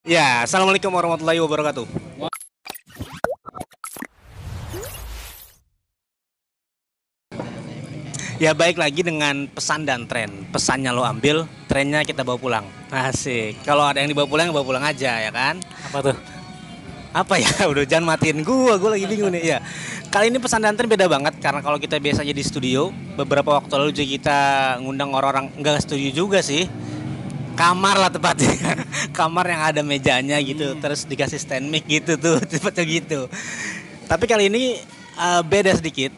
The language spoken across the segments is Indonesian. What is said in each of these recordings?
Ya, assalamualaikum warahmatullahi wabarakatuh. Ya baik lagi dengan pesan dan tren. Pesannya lo ambil, trennya kita bawa pulang. Asik. Kalau ada yang dibawa pulang, bawa pulang aja ya kan. Apa tuh? Apa ya? Udah jangan matiin gua, gua lagi bingung nih ya. Kali ini pesan dan tren beda banget karena kalau kita biasanya di studio, beberapa waktu lalu juga kita ngundang orang-orang enggak studio juga sih. Kamar lah tepatnya. Kamar yang ada mejanya gitu, terus dikasih stand mic gitu tuh, tepatnya gitu. Tapi kali ini uh, beda sedikit.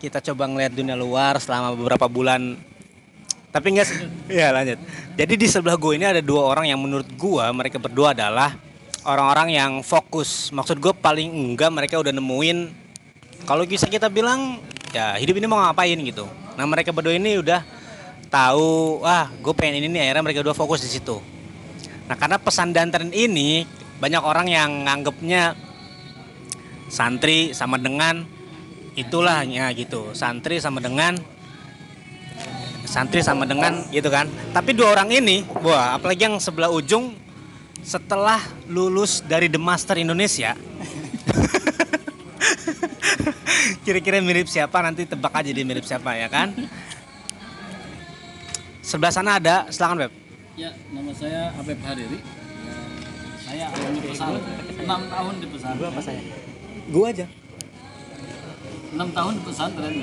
Kita coba ngeliat dunia luar selama beberapa bulan tapi enggak ya lanjut jadi di sebelah gue ini ada dua orang yang menurut gue mereka berdua adalah orang-orang yang fokus maksud gue paling enggak mereka udah nemuin kalau bisa kita bilang ya hidup ini mau ngapain gitu nah mereka berdua ini udah tahu wah gue pengen ini nih. Akhirnya mereka udah fokus di situ. Nah karena pesan dan tren ini banyak orang yang nganggepnya santri sama dengan itulah ya gitu. Santri sama dengan santri sama dengan gitu kan. Tapi dua orang ini wah apalagi yang sebelah ujung setelah lulus dari The Master Indonesia kira-kira mirip siapa? Nanti tebak aja dia mirip siapa ya kan sebelah sana ada silakan Beb Ya, nama saya Habib Hariri. Saya alumni pesan. 6 tahun di pesantren. Gua apa saya? gua aja 6 tahun di pesantren.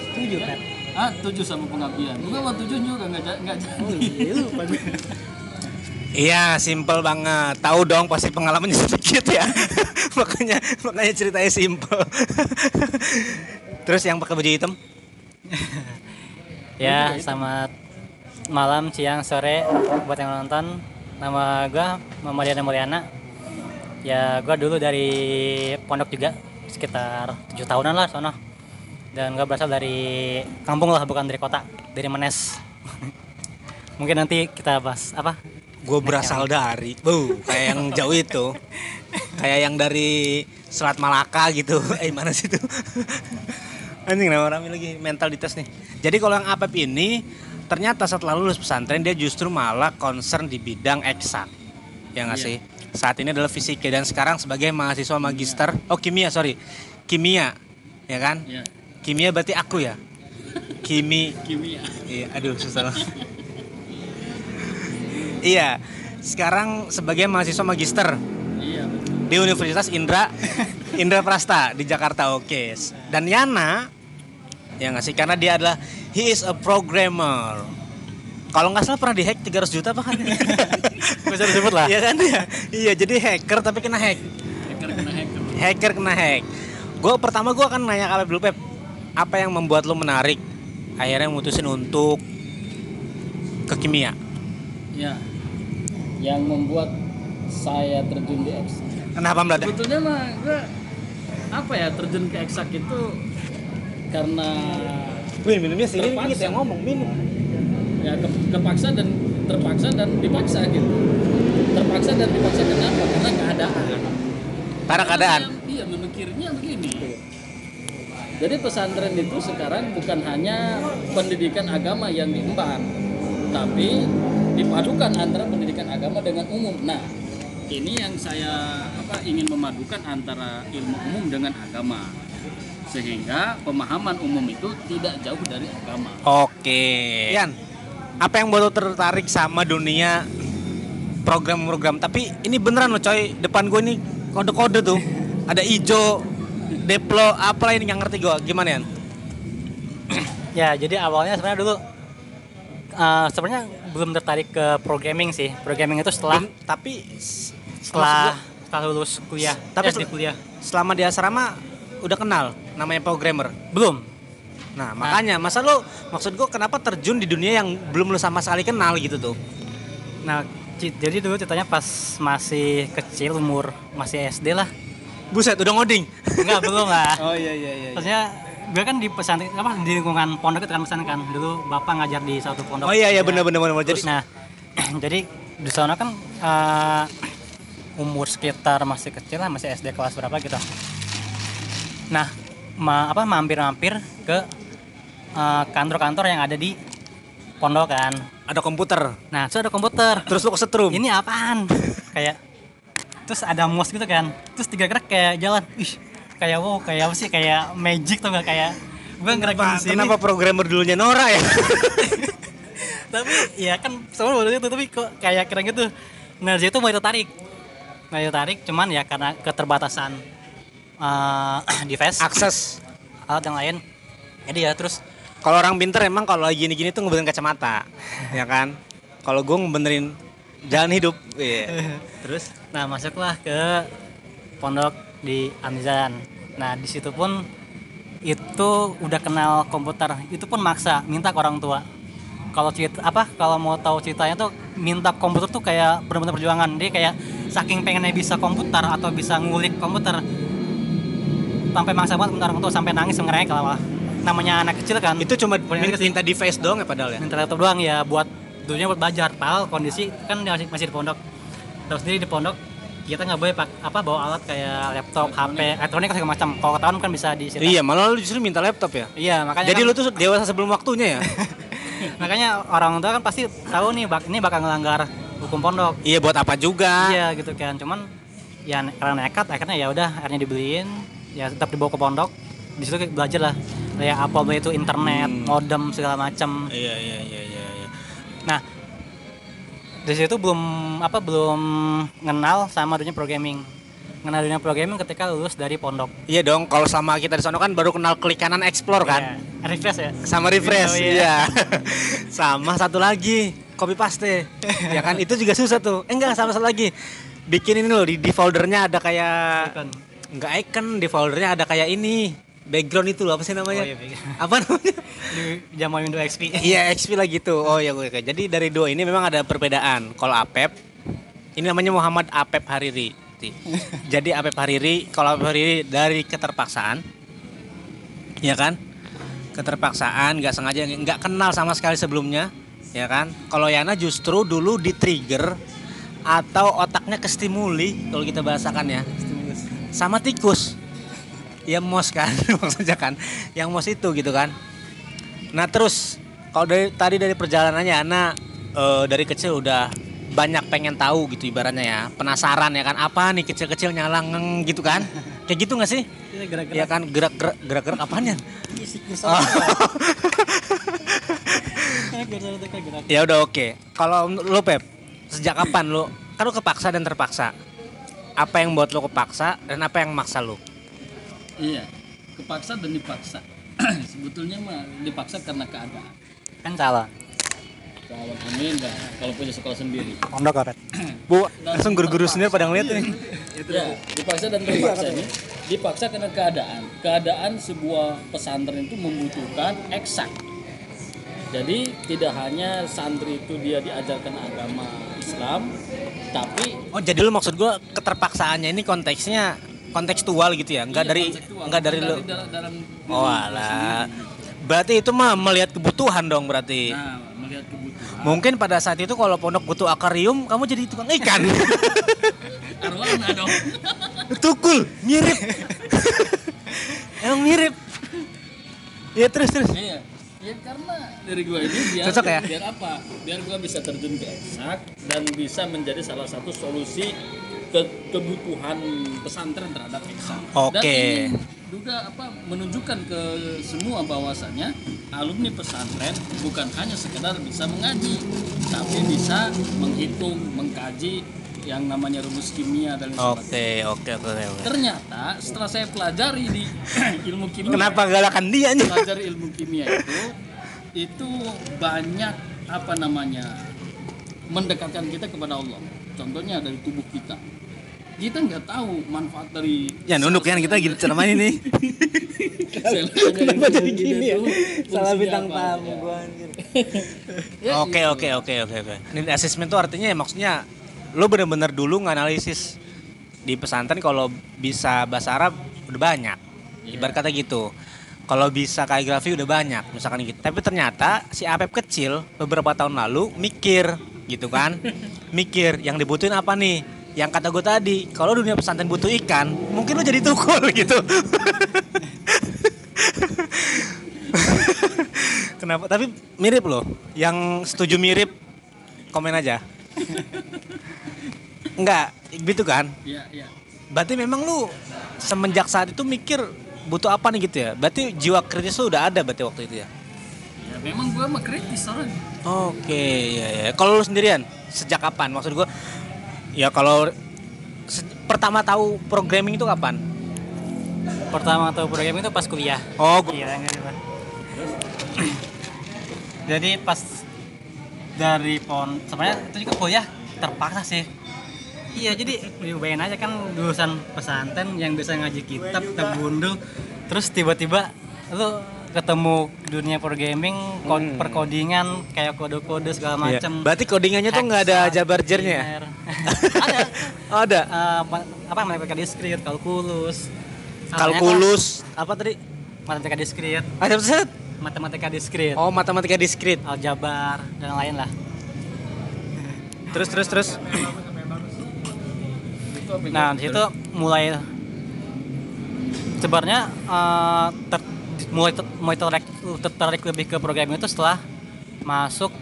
Setuju kan? Ah, tujuh sama pengabdian. Gua mau tujuh juga nggak ja- nggak jadi. Iya, simple banget. Tahu dong pasti pengalamannya sedikit ya. makanya makanya ceritanya simple. Terus yang pakai baju hitam? Ya, selamat malam, siang, sore buat yang nonton. Nama gua Muhammad Yana Mulyana. Ya, gua dulu dari pondok juga sekitar tujuh tahunan lah sono. Dan gua berasal dari kampung lah, bukan dari kota, dari Menes. Mungkin nanti kita bahas apa? Gue berasal dari, bu, kayak yang jauh itu, kayak yang dari Selat Malaka gitu. Eh mana sih itu? Anjing nama rame lagi mental dites nih. Jadi kalau yang Apep ini ternyata setelah lulus pesantren dia justru malah concern di bidang eksak. Ya nggak Iya. sih? Saat ini adalah fisika dan sekarang sebagai mahasiswa magister, oh kimia sorry, kimia, ya kan? Ya, Kimia berarti aku ya. Kimi, kimia. iya, aduh susah iya, sekarang sebagai mahasiswa magister Iya. di Universitas Indra Indra Prasta di Jakarta oke dan Yana ya nggak sih karena dia adalah he is a programmer kalau nggak salah pernah dihack 300 juta bahkan Bisa disebut lah. iya kan ya iya jadi hacker tapi kena hack Hacker kena hacker. hacker kena hack gue pertama gue akan nanya kalau dulu Pep apa yang membuat lo menarik akhirnya mutusin untuk ke kimia Ya. Yang membuat saya terjun di eksak. kenapa Mbak? Sebetulnya mah gua apa ya terjun ke eksak itu karena Wih minumnya sini Terpaksa. kita yang ngomong minum. Ya ke- kepaksa dan terpaksa dan dipaksa gitu. Terpaksa dan dipaksa kenapa? Karena keadaan. Karena keadaan. Iya memikirnya begini. Jadi pesantren itu sekarang bukan hanya pendidikan agama yang diemban tapi dipadukan antara pendidikan agama dengan umum. Nah ini yang saya apa ingin memadukan antara ilmu umum dengan agama sehingga pemahaman umum itu tidak jauh dari agama Oke. Yan, apa yang lo tertarik sama dunia program-program? Tapi ini beneran loh coy, depan gue ini kode-kode tuh. Ada ijo, deplo, apalah ini nggak ngerti gue. Gimana Yan? Ya, jadi awalnya sebenarnya dulu eh, sebenarnya belum tertarik ke programming sih. Programming itu setelah Belum- tapi setelah setelah lulus kuliah, Tapi SD sel- kuliah. selama di asrama udah kenal namanya programmer. Belum. Nah, makanya masa lo maksud gue kenapa terjun di dunia yang belum lo sama sekali kenal gitu tuh? Nah, jadi dulu ceritanya pas masih kecil umur masih SD lah. Buset, udah ngoding. Enggak, belum lah. Oh iya iya iya. Maksudnya gue kan di pesantren apa di lingkungan pondok itu kan pesantren kan. Dulu bapak ngajar di satu pondok. Oh iya iya Ya. bener bener bener. Terus Jadi nah, jadi di sana kan eh, umur sekitar masih kecil lah, masih SD kelas berapa gitu. Nah, ma apa mampir-mampir ke eh, kantor-kantor yang ada di pondok kan. ada komputer. Nah, terus ada komputer. Terus lo kesetrum. Ini apaan? Kayak terus ada mos gitu kan terus tiga gerak kayak jalan ih kayak wow kayak apa sih kayak magic tuh gak kayak gue gerak Kenapa, di sini kenapa programmer dulunya Nora ya? tapi ya kan semua baru itu tapi kok kayak keren gitu nah dari situ mulai tertarik mulai tertarik cuman ya karena keterbatasan eh, device. Akses. alat yang lain. Jadi ya terus. Kalau orang pinter emang kalau lagi gini-gini tuh ngebenerin kacamata, ya kan? Kalau gue ngebenerin jalan hidup, iya. terus nah masuklah ke pondok di Amizan. Nah di situ pun itu udah kenal komputer. Itu pun maksa minta ke orang tua. Kalau cerita apa kalau mau tahu ceritanya tuh minta komputer tuh kayak benar-benar perjuangan. Dia kayak saking pengennya bisa komputer atau bisa ngulik komputer sampai maksa banget minta orang tua sampai nangis ngerengek kalau namanya anak kecil kan. Itu cuma Punya minta, minta device doang ya padahal ya? minta laptop doang ya buat dulunya buat belajar. Padahal kondisi kan dia masih, masih di pondok. Terus sendiri di pondok kita nggak boleh pak apa bawa alat kayak laptop HP elektronik. segala macam. Kalau ketahuan kan bisa di Iya, malah lu justru minta laptop ya? iya makanya Jadi kan- lu tuh dewasa sebelum waktunya ya? makanya orang tua kan pasti tahu nih bak ini bakal ngelanggar hukum pondok. Iya, buat apa juga? iya gitu kan. Cuman ya karena nekat akhirnya ya udah akhirnya dibeliin ya tetap dibawa ke pondok di situ belajar lah kayak apa itu internet Hmm. modem segala macam Iya, iya, iya, iya. iya. Nah, di situ belum apa belum kenal sama dunia programming. Kenal dunia programming ketika lulus dari pondok. Iya dong, kalau sama kita di sana kan baru kenal klik kanan explore kan? Iya. Refresh ya. Sama refresh, Oh, iya. iya. sama satu lagi, copy paste. ya kan itu juga susah tuh. Eh enggak, sama satu lagi. Bikin ini loh di, di foldernya ada kayak Icon. Enggak icon, di foldernya ada kayak ini. Background itu loh, apa sih namanya? Oh, iya, apa namanya? Di zaman Windows XP. Iya XP lah gitu. Oh ya oke. Jadi dari dua ini memang ada perbedaan. Kalau Apep, ini namanya Muhammad Apep Hariri. Jadi Apep Hariri, kalau Apep Hariri dari keterpaksaan, ya kan? Keterpaksaan, nggak sengaja, nggak kenal sama sekali sebelumnya, ya kan? Kalau Yana justru dulu di trigger atau otaknya kestimuli kalau kita bahasakan ya, sama tikus. Ya mos kan, maksudnya kan, yang mos itu gitu kan. Nah terus kalau dari tadi dari perjalanannya Ana eh, dari kecil udah banyak pengen tahu gitu ibaratnya ya. Penasaran ya kan apa nih kecil-kecil nyala ngeng gitu kan. Kayak gitu nggak sih? Ya kan gerak-gerak gerak-gerak apanya? Oh. ya udah oke. Kalau lu Pep sejak kapan lu? Kan lu kepaksa dan terpaksa apa yang buat lu kepaksa dan apa yang maksa lu Iya, kepaksa dan dipaksa. Sebetulnya mah dipaksa karena keadaan. kan calon. Kalau amin dah, kalau punya sekolah sendiri. Pondok apa? bu langsung guru-guru sendiri pada ngeliat nih Ya, dipaksa dan terpaksa ini. Dipaksa karena keadaan. Keadaan sebuah pesantren itu membutuhkan eksak. Jadi tidak hanya santri itu dia diajarkan agama Islam, tapi Oh jadi lu maksud gua keterpaksaannya ini konteksnya kontekstual gitu ya, enggak iya, dari enggak dari lu. dalam, dalam Oh alah. Berarti itu mah melihat kebutuhan dong berarti. Nah, melihat kebutuhan. Mungkin pada saat itu kalau pondok butuh akuarium, kamu jadi tukang ikan. Arwana dong. Tukul, mirip. Emang mirip. Ya terus terus. Iya. Ya karena dari gua ini biar Cocok ya? biar apa? Biar gua bisa terjun ke eksak dan bisa menjadi salah satu solusi ke kebutuhan pesantren terhadap eksak. Dan Oke. ingin juga apa menunjukkan ke semua bahwasannya alumni pesantren bukan hanya sekedar bisa mengaji, tapi bisa menghitung, mengkaji yang namanya rumus kimia dan sebagainya. Oke, oke, oke, oke. Ternyata setelah saya pelajari di ilmu kimia Kenapa galakan dia nih? belajar ilmu kimia itu itu banyak apa namanya mendekatkan kita kepada Allah contohnya dari tubuh kita kita nggak tahu manfaat dari Ya nunduk kan kita gitu ceramah ini. Kenapa jadi gini ya? Salah bintang tamu gua anjir. Oke oke oke oke oke. Ini assessment tuh artinya ya maksudnya lo bener-bener dulu nganalisis di pesantren kalau bisa bahasa Arab udah banyak. Ibarat kata gitu. Kalau bisa kaligrafi udah banyak misalkan gitu. Tapi ternyata si Apep kecil beberapa tahun lalu mikir gitu kan. mikir yang dibutuhin apa nih? Yang kata gue tadi, kalau dunia pesantren butuh ikan, mungkin lo jadi tukul gitu. Kenapa? Tapi mirip loh. Yang setuju mirip komen aja. Enggak. gitu kan Iya, iya. berarti memang lu semenjak saat itu mikir butuh apa nih gitu ya berarti jiwa kritis lu udah ada berarti waktu itu ya Ya memang gua mah kritis orang. oke ya ya kalau lu sendirian sejak kapan maksud gua ya kalau se- pertama tahu programming itu kapan Pertama tahu programming itu pas kuliah. oh gua- Iya, enggak sih, Pak. Jadi pas dari pon sebenarnya itu juga kuliah terpaksa sih. Iya, jadi bayangin aja kan lulusan pesantren yang bisa ngaji kitab, tebundul, terus tiba-tiba lu ketemu dunia programming, kod Hmm. perkodingan kayak kode-kode segala Iya. macam. berarti codingannya tuh nggak ada Hexas, jabarjernya ya? Ada. oh, ada? Eh, ma- apa matematika diskrit, kalkulus. kalkulus apa tadi? Matematika diskrit, ada set matematika diskrit, oh matematika diskrit aljabar dan lain lah. terus terus terus Itu apa Nah, di situ mulai sebenarnya eh, ter- mulai ter- mulai tertarik, tertarik lebih ke programming itu setelah masuk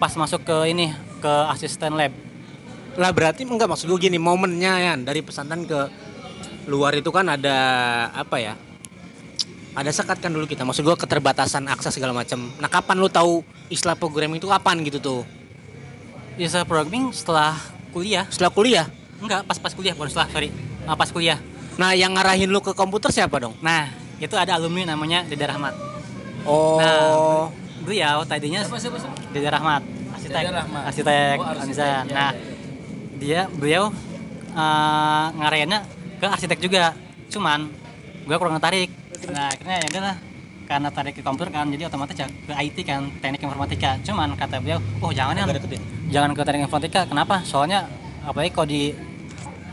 pas masuk ke ini ke asisten lab. lah berarti enggak maksud gue gini momennya ya dari pesantren ke luar itu kan ada apa ya ada sekat kan dulu kita. Maksud gue keterbatasan akses segala macam nah kapan lu tahu istilah programming itu kapan gitu tuh? Bisa programming setelah kuliah. setelah kuliah Enggak, pas pas kuliah, bukan setelah, sorry. Ah, pas kuliah. nah yang ngarahin lu ke komputer siapa dong Nah, itu ada alumni namanya Dede Rahmat. oh Nah, beliau tadinya Siapa siapa siapa? Dede Rahmat, arsitek. Dede Rahmat. Arsitek, Oh, arsitek, ya, Nah, dia beliau uh, ngarahinnya ke arsitek juga. Cuman gue kurang tertarik. Nah, akhirnya ya udahlah karena tarik ke komputer kan jadi otomatis ya ke IT kan teknik informatika cuman kata beliau oh jangan ya ya? jangan ke teknik informatika kenapa soalnya apalagi kalau di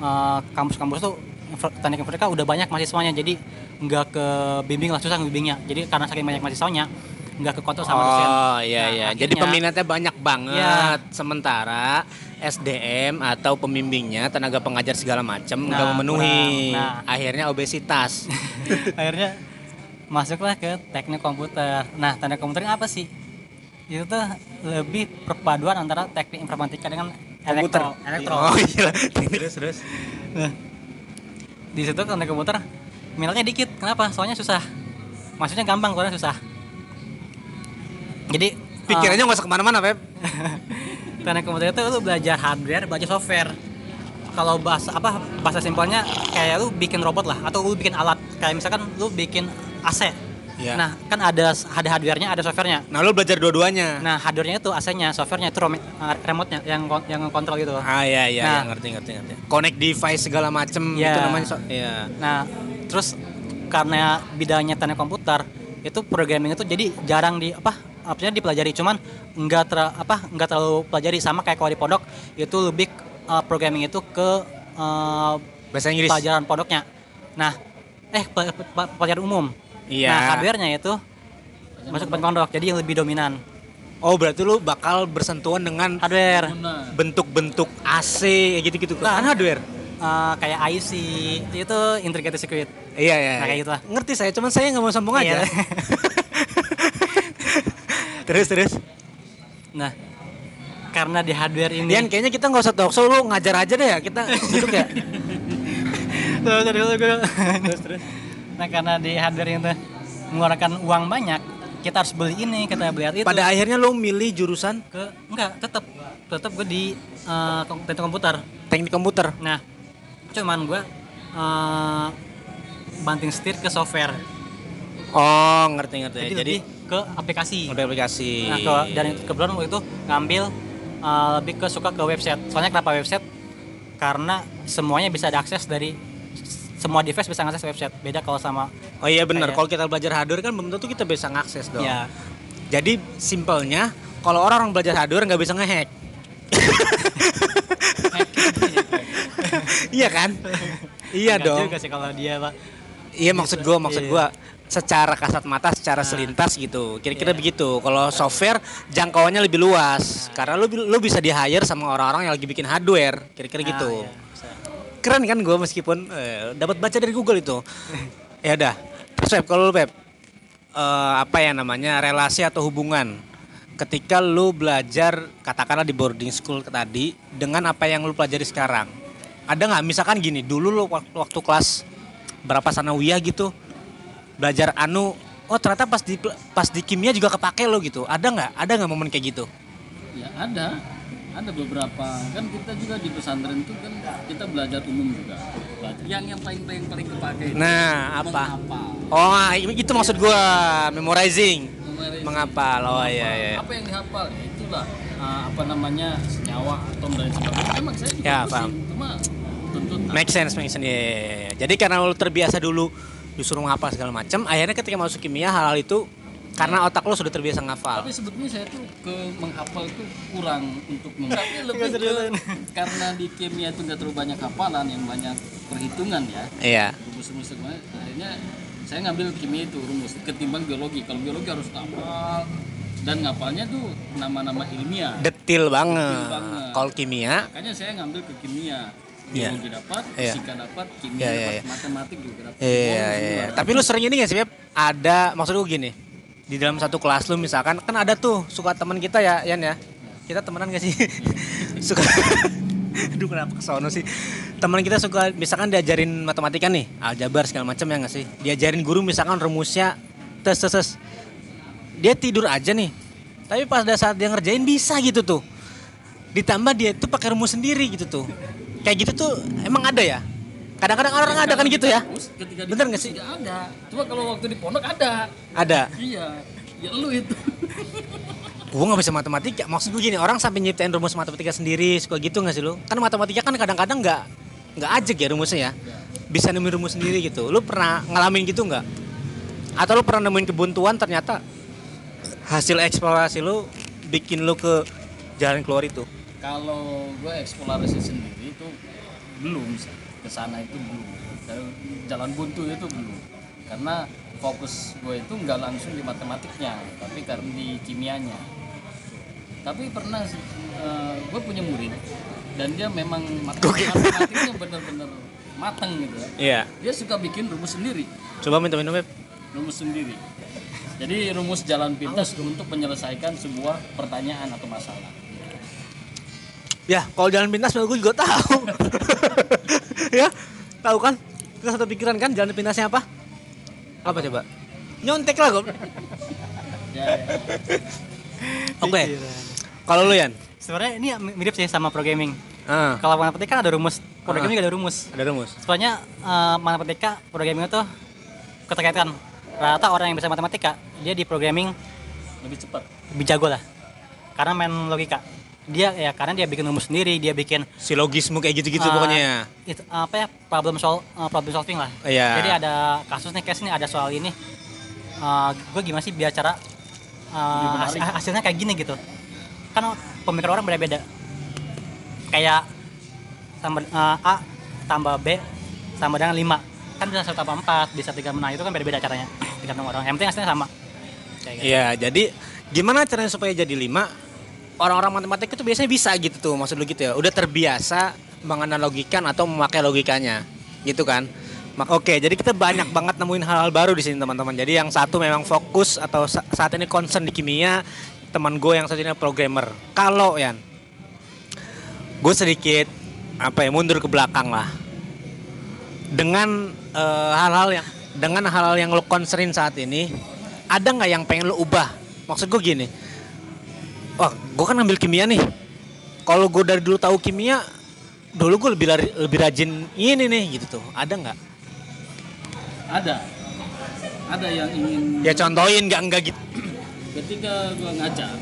uh, kampus-kampus tuh info- teknik informatika udah banyak mahasiswanya jadi nggak ke bimbing lah susah bimbingnya jadi karena saking banyak mahasiswanya nggak ke kontrol sama dosen Oh iya Nah, iya. Jadi peminatnya banyak banget. Iya. Sementara SDM atau pembimbingnya tenaga pengajar segala macam Nah, nggak memenuhi. kurang. Nah. Akhirnya obesitas. akhirnya masuklah ke teknik komputer nah teknik komputer apa sih itu tuh lebih perpaduan antara teknik informatika dengan elektro. Elektro. Oh iya. terus terus. Nah, di situ teknik komputer minatnya dikit. Kenapa? Soalnya susah. Maksudnya gampang soalnya susah. Jadi Pikirannya nggak usah ke mana-mana, Pep. eh, teknik komputer itu lu belajar hardware belajar software. Kalau bahasa apa bahasa simpelnya kayak lu bikin robot lah atau lu bikin alat. Kayak misalkan lu bikin AC Iya. nah kan ada ada hardware-nya ada software-nya Nah, lu belajar dua-duanya. nah hardware-nya itu AC-nya software-nya itu eh, remote-nya yang yang kontrol gitu Ah iya iya, Nah. iya, ngerti ngerti ngerti. Connect device segala macem Iya. itu namanya. So iya. Nah, terus karena bidangnya teknik komputer itu programming itu jadi jarang di apa artinya dipelajari cuman nggak ter apa nggak terlalu pelajari sama kayak kalau di pondok itu lebih uh, programming itu ke uh, Bahasa Inggris. pelajaran pondoknya. Nah, eh pe- pe- pelajaran umum. Iya. Nah, hardware-nya itu masuk ke pondok jadi yang lebih dominan Oh, berarti lu bakal bersentuhan dengan hardware. Bentuk-bentuk AC gitu-gitu kan hardware. Uh, kayak IC itu integrated circuit. Iya iya. Nah, kayak iya. gitu lah. Ngerti saya, cuman saya nggak mau sambung aja. Iya. terus terus. Nah, karena di hardware ini Dian kayaknya kita nggak usah talk show, lu ngajar aja deh ya. Kita duduk ya. terus terus terus terus nah karena di hardware itu mengeluarkan uang banyak kita harus beli ini kita beli itu. Pada akhirnya lu milih jurusan? Ke enggak tetap tetap gue di kom- teknik komputer. Teknik komputer. nah cuman gue eh, banting setir ke software. Oh, ngerti ngerti. jadi, Jadi, ke aplikasi. Udah aplikasi. nah ke- dan kebetulan waktu itu ngambil eh, lebih ke suka ke website. Soalnya kenapa website? Karena semuanya bisa diakses dari semua device bisa ngakses website beda kalau sama Oh iya benar, kalau kita belajar hardware kan belum tentu kita bisa ngakses dong. ya Jadi simpelnya kalau orang belajar hardware nggak bisa ngehack. iya kan? iya Enggak dong. juga sih kalau dia pak Iya maksud gua, maksud Iya. gua secara kasat mata, secara Nah. selintas gitu. Kira-kira Iya. begitu. Kalau software jangkauannya lebih luas. Karena lu lu bisa di hire sama orang-orang yang lagi bikin hardware. Kira-kira Nah, gitu. bisa. Keren kan gua meskipun eh, dapat baca dari Google itu. ya udah. Terus Pep, kalau lu Pep eh, apa ya namanya relasi atau hubungan ketika lu belajar katakanlah di boarding school tadi dengan apa yang lu pelajari sekarang Ada nggak misalkan gini, dulu lo waktu, waktu kelas berapa sanawiyah gitu belajar anu oh ternyata pas di pas di kimia juga kepake lo gitu. Ada nggak? Ada nggak momen kayak gitu? Ya ada, ada beberapa kan kita juga di pesantren itu kan kita belajar umum juga. Belajar yang yang paling paling paling kepake. itu Nah, apa? Oh, itu maksud gua memorizing. Memorizing. Menghafal. Oh iya iya. Apa yang dihafal? Ya, itulah ah, apa namanya senyawa atom dan sebagainya. Emang saya juga Ya, paham. Cuma tuntutan. Make sense, make sense. Iya, iya, iya. Jadi karena lo terbiasa dulu disuruh ngapal segala macam, akhirnya ketika masuk kimia hal-hal itu karena otak lo sudah terbiasa ngafal. Tapi sebetulnya saya tuh ke menghafal itu kurang untuk Tapi lebih ke, karena di kimia itu nggak terlalu banyak hafalan yang banyak perhitungan ya. Iya. rumus-rumus semuanya akhirnya saya ngambil kimia itu rumus ketimbang biologi kalau biologi harus hafal dan ngapalnya tuh nama-nama ilmiah Detil banget. Detil banget. Kalau kimia, makanya saya ngambil ke kimia Iya. biologi dapat Iya. fisika dapat kimia Iya, iya, dapat iya. matematik juga dapat iya, iya. semua. Tapi lu sering ini gak sih, Beb? Ada, maksud gue gini, di dalam satu kelas lu misalkan, kan ada tuh suka teman kita ya, Yan ya. Kita temenan gak sih? suka, aduh kenapa kesono sih? Teman kita suka, misalkan diajarin matematika nih, aljabar segala macam ya gak sih? Diajarin guru misalkan rumusnya, tes tes tes. Dia tidur aja nih, tapi pas ada saat dia ngerjain bisa gitu tuh. Ditambah dia tuh pakai rumus sendiri gitu tuh. Kayak gitu tuh emang ada ya? Kadang-kadang orang ada kan gitu ya? Ketika di Bener nggak kampus sih? nggak ada cuma kalau waktu di pondok ada Ada. iya ya lu itu Gue gak bisa matematika. Maksud gue gini, orang sampai nyiptain rumus matematika sendiri, suka gitu gak sih lu? Kan matematika kan kadang-kadang nggak nggak ajak ya rumusnya ya. Bisa nemuin rumus sendiri gitu. Lu pernah ngalamin gitu nggak? Atau lu pernah nemuin kebuntuan ternyata hasil eksplorasi lu bikin lu ke jalan keluar itu? kalau gue eksplorasi sendiri itu belum sih ke sana itu belum. Jalan buntu itu belum. Karena fokus gue itu nggak langsung di matematiknya tapi karena di kimianya. Tapi pernah sih eh, gue punya murid dan dia memang mat- matematiknya bener-bener mateng gitu ya. Iya. dia suka bikin rumus sendiri. Coba minta minum Beb. rumus sendiri. Jadi rumus jalan pintas untuk menyelesaikan sebuah pertanyaan atau masalah Ya, kalau jalan pintas gue juga tahu. ya, tahu kan? Kita satu pikiran kan jalan pintasnya apa? Apa coba? Nyontek lah gue. ya, ya. Oke. Kalau lu Yan? Sebenarnya ini mirip sih sama programming. Ah, Kalau matematika kan ada rumus, programming juga ada rumus. ada rumus. Soalnya eh, matematika, programming itu keterkaitan. Rata orang yang bisa matematika, dia di programming lebih cepat lebih jago lah. Karena main logika. Dia ya karena dia bikin rumus sendiri, dia bikin Silogisme kayak gitu-gitu eh, pokoknya ya. Itu apa ya? Problem sol eh, problem solving lah. Iya. Jadi ada kasus nih, case nih ada soal ini. gue gimana sih biar cara eh, menarik. has- hasilnya kayak gini gitu. Kan pemikiran orang beda-beda. Kayak tambah eh, A tambah B sama dengan 5 kan bisa satu tambah 4 bisa tiga menang itu kan beda-beda caranya tergantung orang yang penting hasilnya sama gitu. Iya, jadi gimana caranya supaya jadi lima? Orang-orang matematik itu biasanya bisa gitu tuh, maksud lu gitu ya. Udah terbiasa menganalogikan atau memakai logikanya, gitu kan? Oke, jadi kita banyak banget nemuin hal-hal baru di sini teman-teman. Jadi yang satu memang fokus atau sa- saat ini concern di kimia, teman gue yang satunya programmer. Kalau Yan, gue sedikit apa ya mundur ke belakang lah. Dengan eh, hal-hal yang dengan hal-hal yang lo concern saat ini, ada nggak yang pengen lo ubah? Maksud gue gini, wah gue kan ambil kimia nih. Kalau gue dari dulu tahu kimia, dulu gue lebih lari- lebih rajin ini nih gitu tuh. Ada nggak? ada ada yang ingin Ya contohin nggak nggak gitu. ketika gua ngajar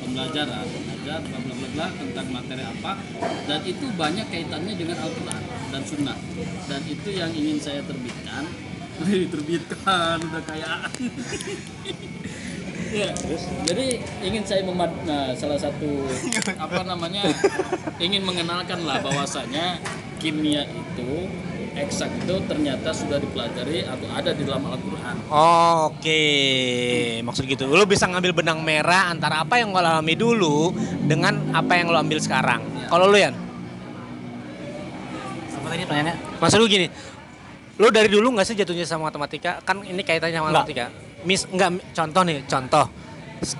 pembelajaran ngajar bla bla bla bla tentang materi apa dan itu banyak kaitannya dengan Al-Quran dan Sunnah dan itu yang ingin saya terbitkan terbitkan udah kayak ya jadi ingin saya memad nah salah satu apa namanya ingin mengenalkan lah bahwasanya kimia itu eksak itu ternyata sudah dipelajari atau ada di dalam Al-Quran Oh, Oke, maksud gitu. Lo bisa ngambil benang merah antara apa yang lo alami dulu dengan apa yang lo ambil sekarang. Kalau lo Yan, apa tadi pertanyaannya maksud lu gini, lo dari dulu nggak sih jatuhnya sama matematika? Kan ini kaitannya sama Nggak. matematika. Mis, nggak, contoh nih, contoh.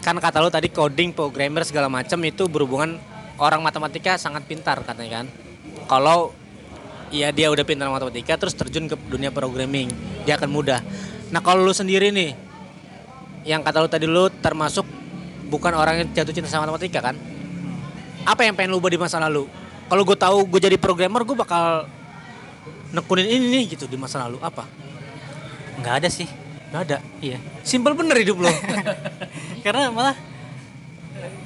Kan kata lo tadi coding, programmer segala macam itu berhubungan orang matematika sangat pintar katanya kan. Kalau ya dia udah pintar matematika terus terjun ke dunia programming dia akan mudah. Nah kalau lu sendiri nih yang kata lu tadi lu termasuk bukan orang yang jatuh cinta sama matematika kan? Apa yang pengen lu ubah di masa lalu? Kalau gue tahu gue jadi programmer gue bakal nekunin ini nih gitu di masa lalu. Apa? Nggak ada sih nggak ada iya. Simpel bener hidup lo. Karena malah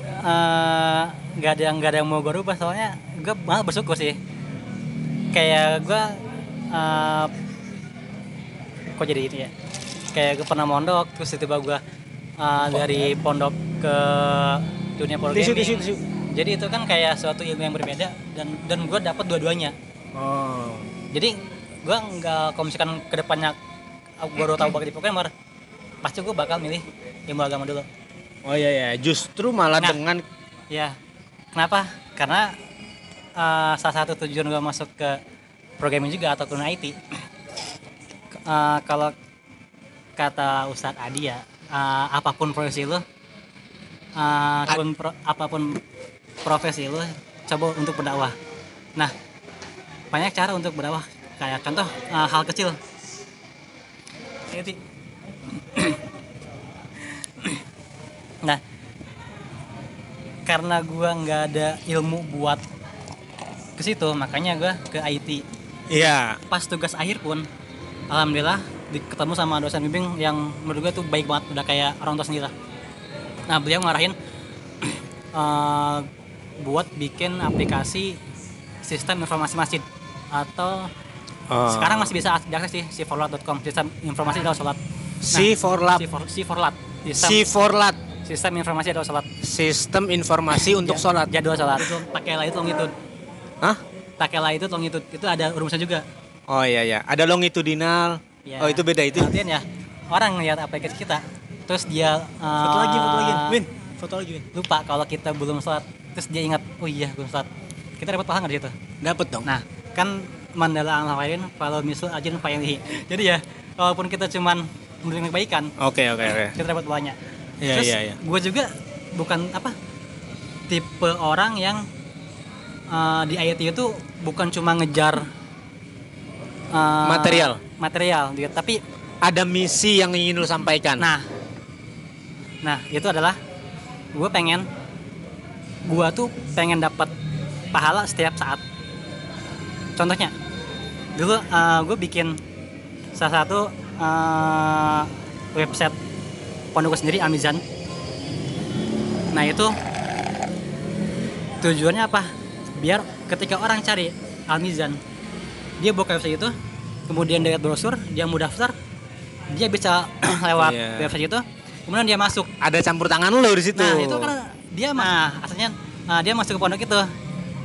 eh, nggak ada nggak ada yang mau gue rubah soalnya gue malah bersyukur sih. Kayak gue eh, kok jadi ini ya? Kayak gue pernah mondok terus tiba gue eh, dari pondok ke dunia tisu tisu jadi itu kan kayak suatu ilmu yang berbeda dan dan gue dapat dua-duanya. Oh. Jadi gue nggak kalau misalkan ke depannya gue udah tahu bakal di programmer pasti gue bakal milih ilmu agama dulu oh iya ya justru malah Nah. dengan Ya, kenapa? Karena eh, salah satu tujuan gue masuk ke programming juga ataupun IT. Eh, kalau kata Ustadz Adi ya, eh, apa pun profesi lu, eh, apa pun, pro- apa pun profesi lu, coba untuk berdakwah. Nah, banyak cara untuk berdakwah. Kayak contoh eh, hal kecil. Ti. nah, karena gua nggak ada ilmu buat ke situ makanya gua ke IT iya. Pas tugas akhir pun alhamdulillah ketemu sama dosen bimbing yang menurut gue tuh baik banget udah kayak orang tua sendiri lah. Nah beliau ngarahin eh, buat bikin aplikasi sistem informasi masjid atau Oh. sekarang masih bisa diakses di siforlat.com sistem informasi adalah sholat C for lab Sifor- Siforlat sistem, informasi adalah sholat sistem informasi untuk Ja- sholat jadwal sholat itu takela itu longitude Hah? takela itu longitude itu ada rumusnya juga Oh iya ya, ada longitudinal. Ya. Oh itu beda itu. Artinya ya orang ngeliat aplikasi kita terus dia eh, Foto lagi, foto lagi. Win, foto lagi Win. lupa kalau kita belum sholat terus dia ingat oh iya belum sholat kita dapat pahala nggak di situ Dapat dong. nah kan mandala al khairin kalau misal ajin faylihi jadi ya walaupun kita cuman menerima kebaikan Oke oke oke. kita dapat banyak Iya terus iya iya. gue juga bukan apa tipe orang yang eh, di IT itu bukan cuma ngejar eh, Material. material gitu tapi Ada misi yang ingin lu sampaikan. Nah, nah itu adalah gue pengen, gue tuh pengen dapat pahala setiap saat. Contohnya, dulu gue bikin salah satu eh, website pondok gue sendiri Amizan. Nah itu tujuannya apa? Biar ketika orang cari Almizan, dia buka website itu, kemudian dia lihat brosur, dia mau daftar, dia bisa lewat Iya. website itu, kemudian dia masuk. Ada campur tangan lu di situ. Nah itu karena dia nah asalnya nah, dia masuk ke pondok itu.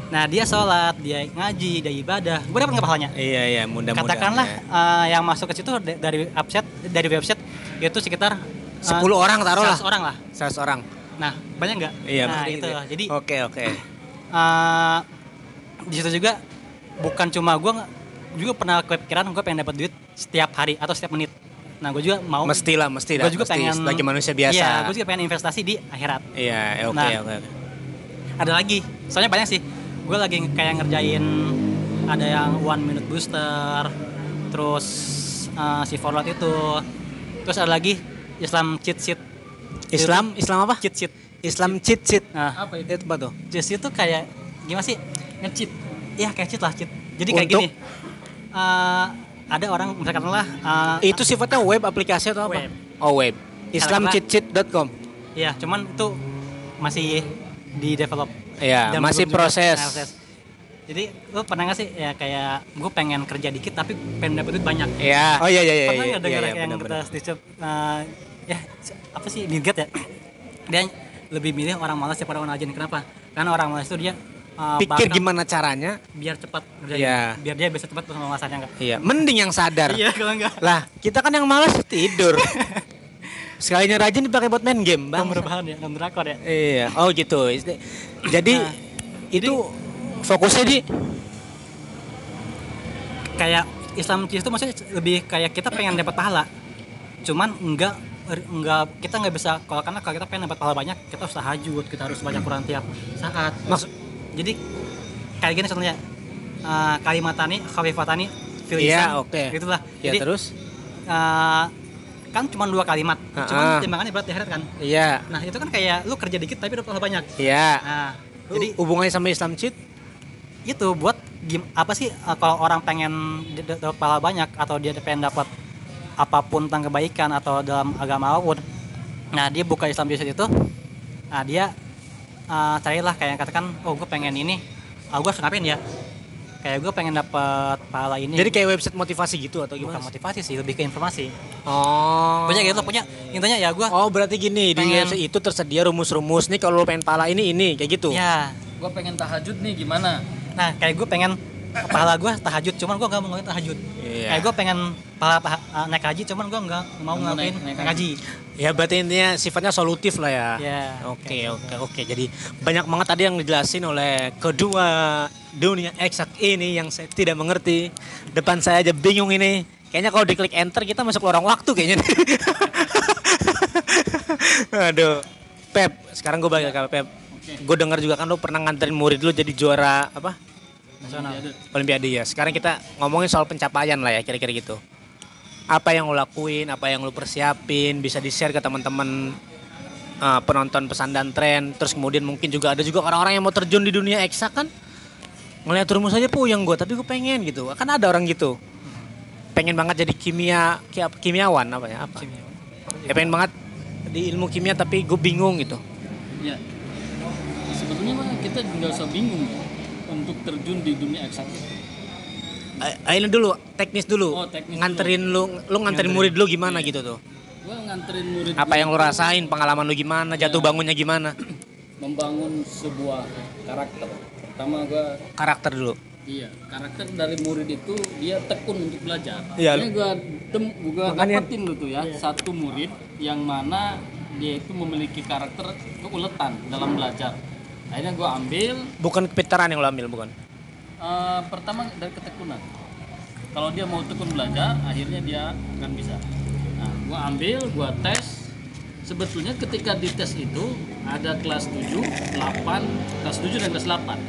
Nah dia sholat, dia ngaji, dia ibadah. Gue dapat nggak pahalanya? Iya iya mudah-mudahan. Katakanlah ya. eh, yang masuk ke situ da- dari website dari website itu sekitar eh, 10 orang taruh lah. 100 orang lah. 100 orang. Nah banyak nggak? Iya nah itu. gitu ya. Jadi Oke oke. eh, di situ juga bukan cuma gue juga pernah kepikiran gue pengen dapat duit setiap hari atau setiap menit. Nah gue juga mau Mesti lah mesti lah. gue juga mesti pengen sebagai manusia biasa. Iya, gue juga pengen investasi di akhirat. Iya oke Nah. oke. oke. Ada lagi, soalnya banyak sih. Gue lagi kayak ngerjain ada yang one minute booster, terus eh, si forward itu, terus ada lagi Islam cheat sheet. Islam Islam apa? Cheat sheet. Islam cheat sheet. Nah, Apa itu? Itu apa tuh? cheat sheet tuh kayak gimana sih? Nge-cheat. Iya kayak cheat lah cheat. Jadi kayak Untuk? gini. eh, ada orang misalkan lah eh, Itu sifatnya web aplikasi atau apa? Web. Oh web. Islamcheatsheet.com. Iya, cuman itu masih di develop. Iya, Dan masih belum juga proses. proses. Jadi lu pernah gak sih ya kayak gue pengen kerja dikit tapi pengen dapet duit banyak. Iya. Oh iya iya iya. pernah iya, nggak dengar iya, yang benar-benar. kata Steve eh, ya apa sih Bill Gates ya? Dia lebih milih orang malas daripada orang rajin. Kenapa? Karena orang malas itu dia eh, Pikir bakal gimana caranya? biar cepat kerjanya. Iya. Biar dia bisa cepat sama masanya enggak. Iya, mending yang sadar. Iya, kalau enggak. Lah, kita kan yang malas tidur. Sekalinya rajin dipakai buat main game, Bang. Nomor bahan ya, nomor drakor ya. Iya. Oh gitu. Jadi Nah, itu fokusnya di kayak Islam itu maksudnya lebih kayak kita pengen dapat pahala cuman enggak enggak kita nggak bisa kalau karena kalau kita pengen dapat pahala banyak kita harus tahajud kita harus baca Quran tiap saat Maksud- jadi kayak gini contohnya eh, kalimatani khafifatani fil Iya, oke. Itulah. Ya Jadi terus? eh, kan cuma dua kalimat. Ha-ha. Cuman timbangannya berat di akhirat kan. Iya. Nah, itu kan kayak lu kerja dikit tapi dapat pahala banyak. Iya. Nah, Jadi hubungannya sama Islam cheat? itu buat gim, apa sih eh, kalau orang pengen dapat pahala banyak atau dia pengen dapat apa pun tentang kebaikan atau dalam agama apa pun nah dia buka Islam Juice itu nah dia eh, carilah kayak katakan oh gue pengen ini ah gue harus ngapain ya kayak gue pengen dapat pahala ini Jadi kayak website motivasi gitu atau bukan gimana? motivasi sih lebih ke informasi Oh. punya gitu punya intinya ya gue Oh berarti gini di Pengen- website itu tersedia rumus-rumus nih kalau lo pengen pala ini ini kayak gitu. ya Gue pengen tahajud nih gimana? nah kayak gue pengen pahala gue tahajud cuman gue gak mau ngelakuin tahajud Iya. kayak gue pengen pahala paha- uh, naik haji cuman gue nggak mau ngelakuin naik- naik naik haji Ya berarti intinya sifatnya solutif lah ya. ya Oke oke oke. Jadi banyak banget tadi yang dijelasin oleh kedua dunia eksak ini yang saya tidak mengerti. Depan saya aja bingung ini. Kayaknya kalau diklik enter kita masuk lorong waktu kayaknya. Aduh. Pep, sekarang gue balik ke Pep. Oke. Gue dengar juga kan lo pernah nganterin murid lo jadi juara apa? Nasional Olimpiade ya. Sekarang kita ngomongin soal pencapaian lah ya kira-kira gitu. Apa yang lo lakuin, apa yang lo persiapin, bisa di-share ke teman-teman uh, penonton pesan dan tren. Terus kemudian mungkin juga ada juga orang-orang yang mau terjun di dunia eksak kan. Ngeliat rumus aja puyeng gue, tapi gue pengen gitu. Kan ada orang gitu. Pengen banget jadi kimia ki- kimiawan apa ya? Apa? Ya pengen banget di ilmu kimia tapi gue bingung gitu. Ya. Sebetulnya mah kita nggak usah bingung ya untuk terjun di dunia eksak itu. Eh, ini dulu teknis dulu. Oh, teknis nganterin lu lu nganterin murid lu gimana gitu tuh? Gue nganterin murid Apa gua yang lu rasain? Pengalaman lu gimana? Jatuh bangunnya gimana? Membangun sebuah karakter. Pertama gue Karakter dulu. Iya, karakter dari murid itu dia tekun untuk belajar. Iya. Ini gua tem gua Makanya- dapetin lu tuh ya, satu murid yang mana dia itu memiliki karakter keuletan dalam belajar. Akhirnya gua ambil Bukan kepintaran yang lu ambil bukan? eh, pertama dari ketekunan. Kalau dia mau tekun belajar, akhirnya dia akan bisa. Nah, gua ambil, gua tes. Sebetulnya ketika di tes itu ada kelas 7, 8, kelas 7 dan kelas 8.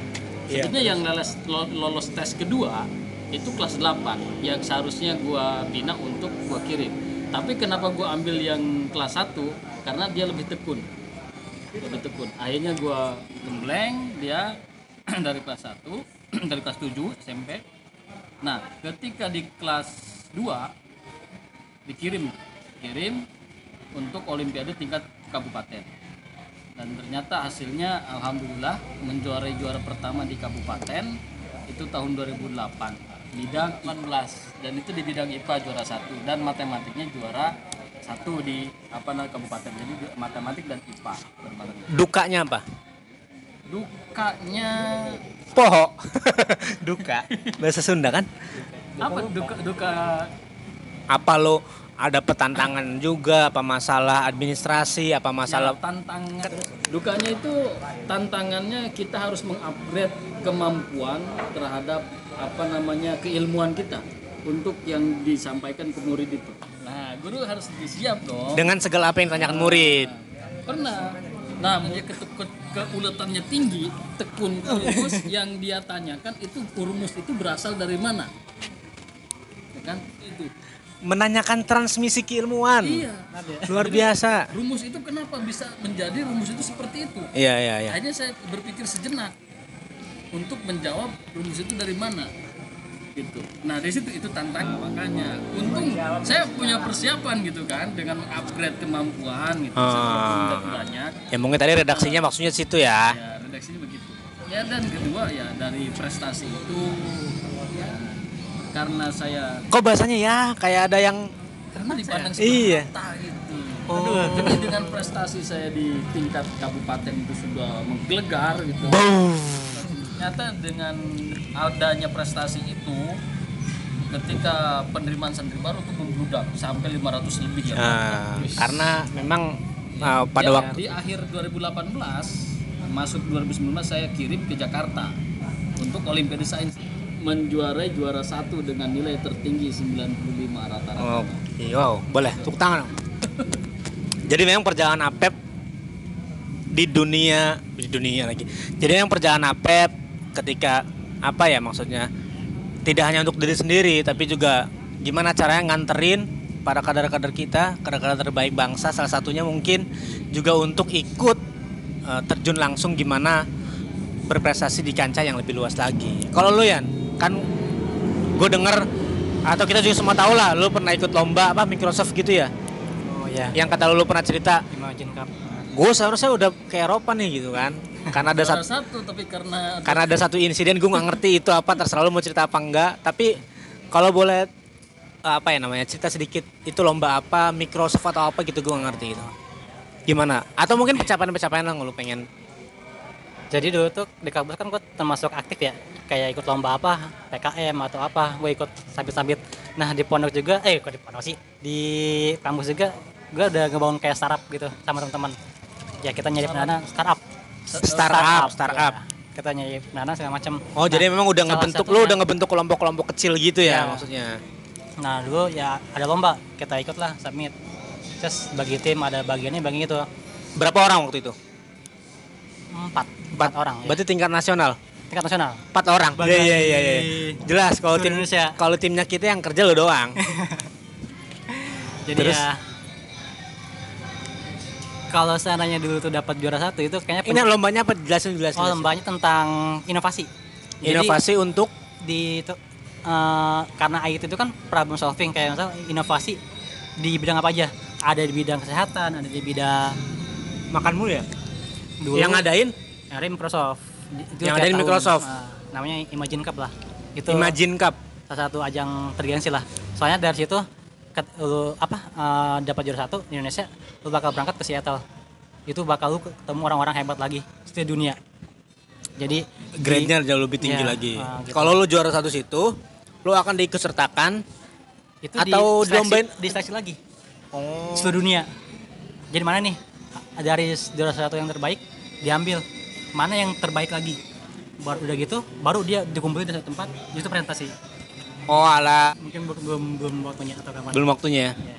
Iya. Sebetulnya yang lolos, lo- lolos tes kedua itu kelas 8 yang seharusnya gua bina untuk gua kirim. Tapi kenapa gua ambil yang kelas 1? Karena dia lebih tekun. Lebih tekun. Akhirnya gua gembleng dia dari kelas 1, dari kelas 7 SMP. Nah, ketika di kelas 2 dikirim kirim untuk olimpiade tingkat kabupaten dan ternyata hasilnya alhamdulillah menjuarai juara pertama di kabupaten itu tahun 2008 bidang 18 dan itu di bidang IPA juara satu dan matematiknya juara satu di apa namanya kabupaten jadi matematik dan IPA berbarengan Dukanya apa? dukanya Poho. Duka. Bahasa Sunda kan? apa duka duka Apa lo ada petantangan juga? Apa masalah administrasi? Apa masalah? Ya, tantangan dukanya itu tantangannya kita harus mengupgrade kemampuan terhadap apa namanya keilmuan kita untuk yang disampaikan ke murid itu. Nah, guru harus disiap dong. Dengan segala apa yang ditanyakan murid. Pernah. Nah, dia ke, ke- keuletannya tinggi, tekun rumus yang dia tanyakan itu rumus itu berasal dari mana? Ya kan? Itu. Menanyakan transmisi keilmuan. Iya. Luar biasa. Rumus itu kenapa bisa menjadi rumus itu seperti itu? Iya, iya, iya. Akhirnya saya berpikir sejenak untuk menjawab rumus itu dari mana gitu. Nah dari situ itu tantangan makanya. Untung saya punya persiapan gitu kan dengan mengupgrade kemampuan gitu. Setelah banyak. Ya mungkin tadi redaksinya maksudnya situ ya. Ya redaksinya begitu. Ya dan kedua ya dari prestasi itu ya, karena saya Kok bahasanya ya kayak ada yang karena dipandang Iya. sebelah mata gitu. Oh. Jadi dengan prestasi saya di tingkat kabupaten itu sudah menggelegar gitu. Boom. ternyata dengan adanya prestasi itu ketika penerimaan santri baru tuh membludak sampai 500 lebih ya. Nah, Wis. karena memang uh, pada Ya, waktu di akhir 2018 masuk 2019 saya kirim ke Jakarta untuk Olimpiade Sains menjuarai juara satu dengan nilai tertinggi 95 rata-rata. Oke, wow, boleh. Tepuk tangan. Jadi memang perjalanan Apep di dunia di dunia lagi. Jadi memang perjalanan Apep ketika apa ya maksudnya tidak hanya untuk diri sendiri tapi juga gimana caranya nganterin para kader-kader kita, kader-kader terbaik bangsa salah satunya mungkin juga untuk ikut eh, terjun langsung gimana berprestasi di kancah yang lebih luas lagi. Kalau lu Yan, kan gue denger atau kita juga semua tahu lah, lu pernah ikut lomba apa Microsoft gitu ya? oh ya Yang kata lu, lu pernah cerita, Imagine Cup gue seharusnya udah ke Eropa nih gitu kan? Karena ada satu satu tapi karena karena ada satu insiden gue nggak ngerti itu apa terserah lu mau cerita apa enggak. Tapi kalau boleh apa ya namanya cerita sedikit itu lomba apa Microsoft atau apa gitu gue nggak ngerti itu. Gimana? Atau mungkin pencapaian-pencapaian yang lu pengen. Jadi dulu tuh di kampus kan gue termasuk aktif ya kayak ikut lomba apa PKM atau apa gue ikut sabit-sabit. Nah di pondok juga eh kok di pondok sih? Di kampus juga gue udah ngebangun kayak startup gitu sama teman-teman. Ya kita nyari dana startup startup startup Ya. kita nyari dana segala macam oh jadi memang udah ngebentuk lu udah ngebentuk kelompok-kelompok kecil gitu ya, Ya. maksudnya? Nah dulu ya ada lomba kita ikut lah submit. Terus bagi tim ada bagiannya bagi itu berapa orang waktu itu? Empat. Empat. Orang ya. berarti tingkat nasional? Tingkat nasional. Empat orang? Iya iya iya di jelas kalau tim Indonesia. kalau timnya kita yang kerja lo doang. Jadi Terus? ya kalau seandainya dulu tuh dapat juara satu itu kayaknya ini lombanya apa? Jelasin jelasin oh lombanya tentang inovasi. Jadi inovasi untuk? di itu, eh, karena IT itu kan problem solving kayak misal inovasi di bidang apa aja. Ada di bidang kesehatan ada di bidang makan mulu ya? Dulu yang ngadain? Di Microsoft. Itu Yang tahun. Microsoft. Eh, namanya Imagine Cup lah. Itu Imagine Cup. salah satu ajang tergengsi lah. Soalnya dari situ ket- lu apa eh, dapat juara satu di Indonesia lu bakal berangkat ke Seattle. Itu bakal lu ketemu orang-orang hebat lagi di dunia. Jadi di- grade-nya jauh lebih tinggi Iya, lagi. ah, gitu. Kalau lu juara satu situ, lu akan diikutsertakan itu atau di seleksi lagi. Oh. seluruh dunia. Jadi mana nih? Dari juara satu yang terbaik diambil. Mana yang terbaik lagi? Baru udah gitu baru dia dikumpulin di satu tempat itu presentasi Oh, ala mungkin belum belum, waktunya atau kapan belum waktunya ya. Ya.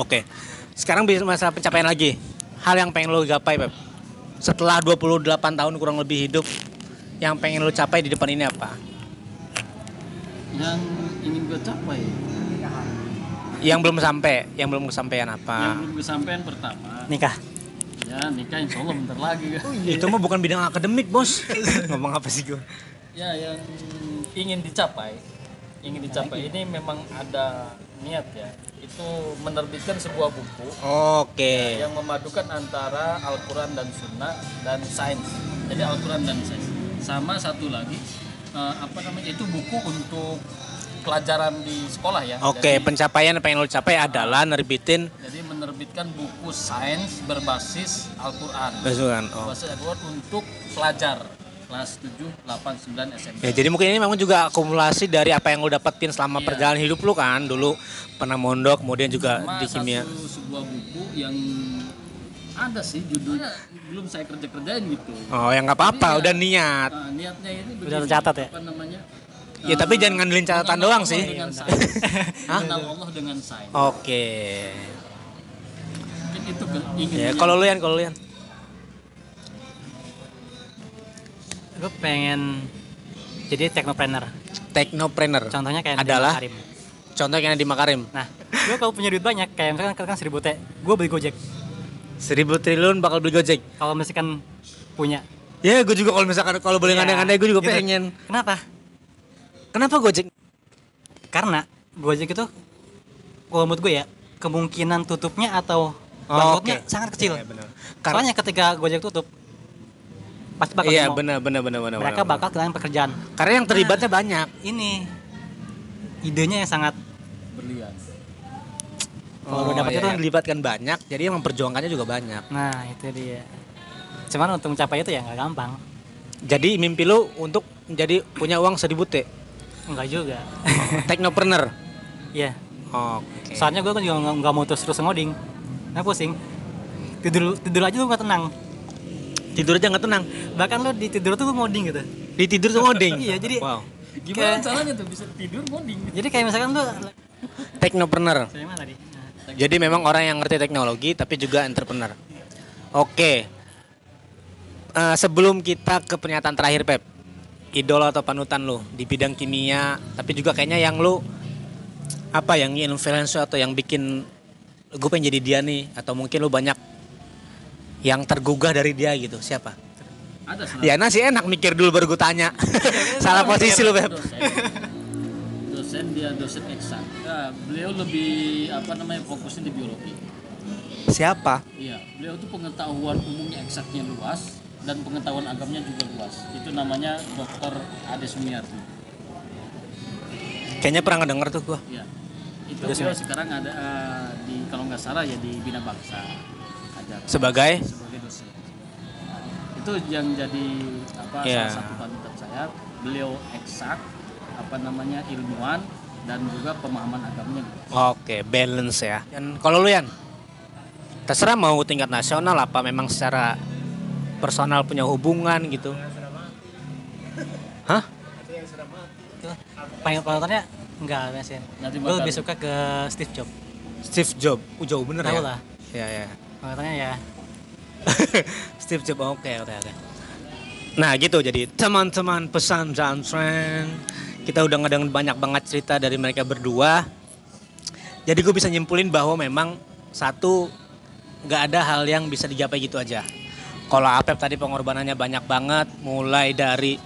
Oke. Sekarang bisa masalah pencapaian lagi. Hal yang pengen lu gapai, Pep. Setelah 28 tahun kurang lebih hidup, yang pengen lu capai di depan ini apa? yang ingin gue capai Yang belum sampai, yang belum kesampaian yang apa? belum kesampaian pertama nikah ya nikah insya Allah bentar lagi Itu mah bukan bidang akademik, Bos. Ngomong apa sih gua? ya yang ingin dicapai ingin dicapai ini memang ada niat ya itu menerbitkan sebuah buku Oke. yang memadukan antara Al-Quran dan Sunnah dan sains jadi Al-Quran dan sains sama satu lagi eh, apa namanya itu buku untuk pelajaran di sekolah ya Oke, jadi, pencapaian yang pengen lu capai adalah nerbitin jadi menerbitkan buku sains berbasis Al-Quran. Oh. berbasis Al-Quran untuk pelajar kelas 7, 8, 9 SMP Ya, jadi mungkin ini memang juga akumulasi dari apa yang lu dapetin selama Iya. perjalanan hidup lu kan. Dulu pernah mondok, kemudian juga Sama di kimia. satu sebuah buku yang ada sih judulnya belum saya kerja kerjain gitu Oh, ya nggak apa-apa, Iya. udah niat. Nah, niatnya ini Udah begini, tercatat ya? apa namanya Ya, tapi Eh, jangan ngandelin catatan mengenal doang Allah sih. dengan mengenal Allah dengan sains Oke. mungkin itu ke- ingin Ya, kalau lu yang kalau lu yang gue pengen jadi technopreneur teknopreneur. contohnya kayak Adalah? Makarim. Contoh yang di Makarim. nah gue kalau punya duit banyak kayak misalkan kan seribu t gue beli gojek Seribu triliun bakal beli Gojek. kalau misalkan punya Ya, gue juga kalau misalkan kalau boleh Iya, ngandai-ngandai gue juga gitu. pengen. kenapa Kenapa Gojek? karena gojek itu kalau menurut gue ya kemungkinan tutupnya atau Oh, bangkrutnya oke. sangat kecil Iya, benar. Kar- soalnya ketika gojek tutup pasti bakal Iya, benar benar benar benar. mereka benar. bakal kehilangan pekerjaan Karena yang terlibatnya banyak. ini idenya yang sangat berlian Kalau udah dapat itu itu- yang dilibatkan banyak, jadi yang memperjuangkannya juga banyak. nah itu dia cuman untuk mencapai itu ya nggak gampang Jadi mimpi lu untuk menjadi punya uang seribu T. enggak juga Teknopreneur. Iya Oke. soalnya gue kan juga nggak- mau terus terus ngoding nah pusing tidur tidur aja lu nggak tenang Tidur aja nggak tenang. bahkan lu di tidur tuh ngoding gitu Di tidur tuh ngoding. Iya, jadi- wow. gimana Kayak- caranya tuh bisa tidur ngoding jadi kayak misalkan lu Teknopreneur. saya mana tadi Nah, Jadi memang orang yang ngerti teknologi tapi juga entrepreneur. Oke. Eh, sebelum kita ke pernyataan terakhir Pep. idola atau panutan lu di bidang kimia, tapi juga kayaknya yang lu apa yang influence atau yang bikin gue pengen jadi dia nih atau mungkin lu banyak yang tergugah dari dia gitu. Siapa? Ada salah Ya nasi enak mikir dulu baru gue tanya. Salah posisi lu, Beb. dosen. Dia dosen eksak. Ya, beliau lebih apa namanya fokusnya di biologi. Siapa? Iya, beliau tuh pengetahuan umumnya eksaknya luas dan pengetahuan agamanya juga luas. Itu namanya Dr. Ade Sumiarto. Kayaknya pernah ngedenger tuh gua. Iya. Itu beliau sekarang ada eh, di kalau nggak salah ya di Bina Bangsa Sebagai sebagai dosen. Itu yang jadi apa Iya. salah satu panutan saya. Beliau eksak apa namanya ilmuwan dan juga pemahaman agamanya. Oke, balance ya. Dan kalau lu Yan, terserah mau tingkat nasional apa memang secara personal punya hubungan gitu. Hah? Pengen panutannya enggak mesin. Nanti Gue lebih suka ke Steve Jobs. Steve Jobs. Uh, jauh bener Tahu ya? lah. Ya, ya. Panutannya ya Steve Jobs. Oke, oke, oke. Nah, gitu jadi teman-teman pesan tren kita udah ngedengar banyak banget cerita dari mereka berdua. Jadi gue bisa nyimpulin bahwa memang satu nggak ada hal yang bisa digapai gitu aja. Kalau Apep tadi pengorbanannya banyak banget, mulai dari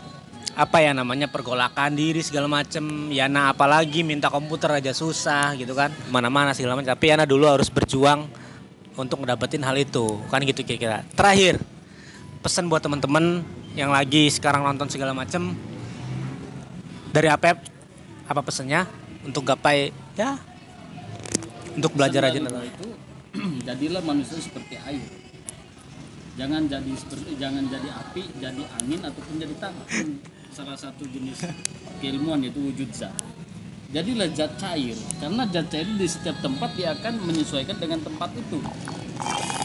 apa ya namanya pergolakan diri segala macem. Yana apalagi minta komputer aja susah gitu kan, mana-mana segala macam. Tapi Yana dulu harus berjuang untuk ngedapetin hal itu, kan gitu kira-kira. Terakhir, pesan buat teman-teman yang lagi sekarang nonton segala macem dari Apep, apa pesannya untuk gapai ya untuk belajar aja? Itu jadilah manusia seperti air. Jangan jadi seperti jangan jadi api jadi angin ataupun jadi tanah. Salah satu jenis keilmuan yaitu wujud zat jadilah zat cair karena zat cair di setiap tempat dia akan menyesuaikan dengan tempat itu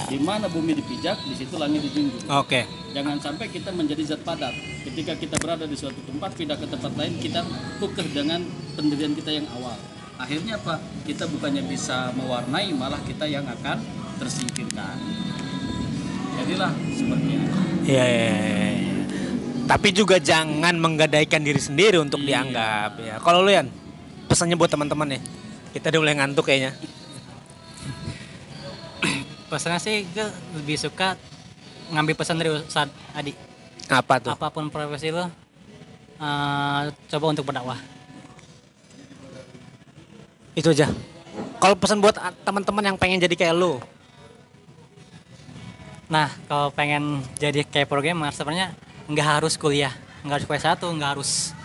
di mana bumi dipijak di situ langit dijunjung Oke. jangan sampai kita menjadi zat padat ketika kita berada di suatu tempat pindah ke tempat lain kita kekeh dengan pendirian kita yang awal akhirnya apa kita bukannya bisa mewarnai malah kita yang akan tersingkirkan jadilah seperti itu Iya, iya, iya, iya. Tapi juga jangan menggadaikan diri sendiri untuk Iya. dianggap ya. Kalau lu Yan, pesannya buat teman-teman nih. Kita udah mulai ngantuk kayaknya. pesannya sih gue lebih suka ngambil pesan dari Ustad Adi. Apa tuh? Apa pun profesi lo, eh, coba untuk berdakwah. Itu aja. Kalau pesan buat teman-teman yang pengen jadi kayak lu, Nah, kalau pengen jadi kayak programmer sebenarnya nggak harus kuliah, nggak harus kuliah satu, nggak harus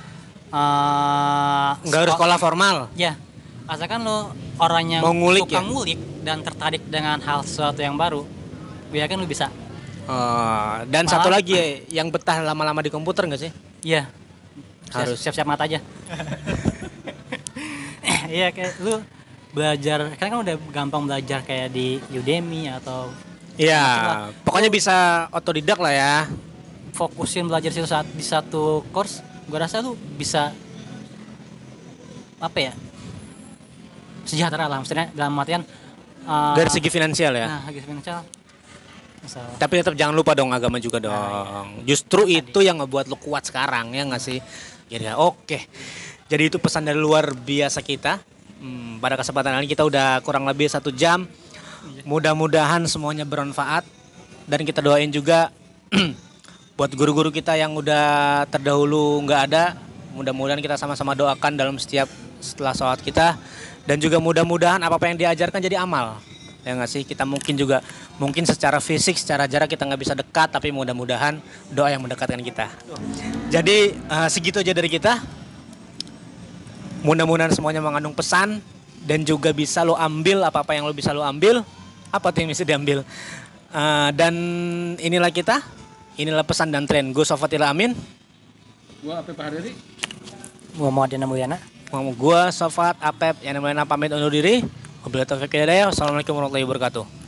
eh, nggak harus seko- sekolah formal. Ya, asalkan lo orang yang Mau ngulik suka ya? ngulik dan tertarik dengan hal sesuatu yang baru, yakin lo bisa. Oh, dan Malah- satu lagi ya, yang betah lama-lama di komputer nggak sih? Iya, Harus. siap-siap mata aja. Iya, kayak lu belajar, kan kan udah gampang belajar kayak di Udemy atau Iya, Maksudnya, pokoknya bisa otodidak lah ya. fokusin belajar saat di satu course, gue rasa lu bisa apa ya? Sejahtera lah, maksudnya dalam artian uh, Dari segi finansial ya. Nah, segi finansial. Masalah. Tapi tetap jangan lupa dong agama juga dong. Justru itu yang ngebuat lu kuat sekarang ya nggak sih? Jadi ya, oke. Jadi itu pesan dari luar biasa kita. Hmm, pada kesempatan ini kita udah kurang lebih satu jam. Mudah-mudahan semuanya bermanfaat dan kita doain juga buat guru-guru kita yang udah terdahulu nggak ada. Mudah-mudahan kita sama-sama doakan dalam setiap setelah sholat kita. Dan juga mudah-mudahan apa apa yang diajarkan jadi amal. Ya nggak sih? Kita mungkin juga mungkin secara fisik secara jarak kita nggak bisa dekat tapi mudah-mudahan doa yang mendekatkan kita. Jadi eh, segitu aja dari kita. Mudah-mudahan semuanya mengandung pesan dan juga bisa lo ambil apa-apa yang lo bisa lo ambil. Apa tuh yang bisa diambil? Eh, dan inilah kita inilah pesan dan tren. Gue Sofatila Amin. Gua apa Pak Hadiri Muhammad Dina Mulyana. gue Sofat Apep yang namanya pamit undur diri. Wabillahi taufiq. Wassalamualaikum warahmatullahi wabarakatuh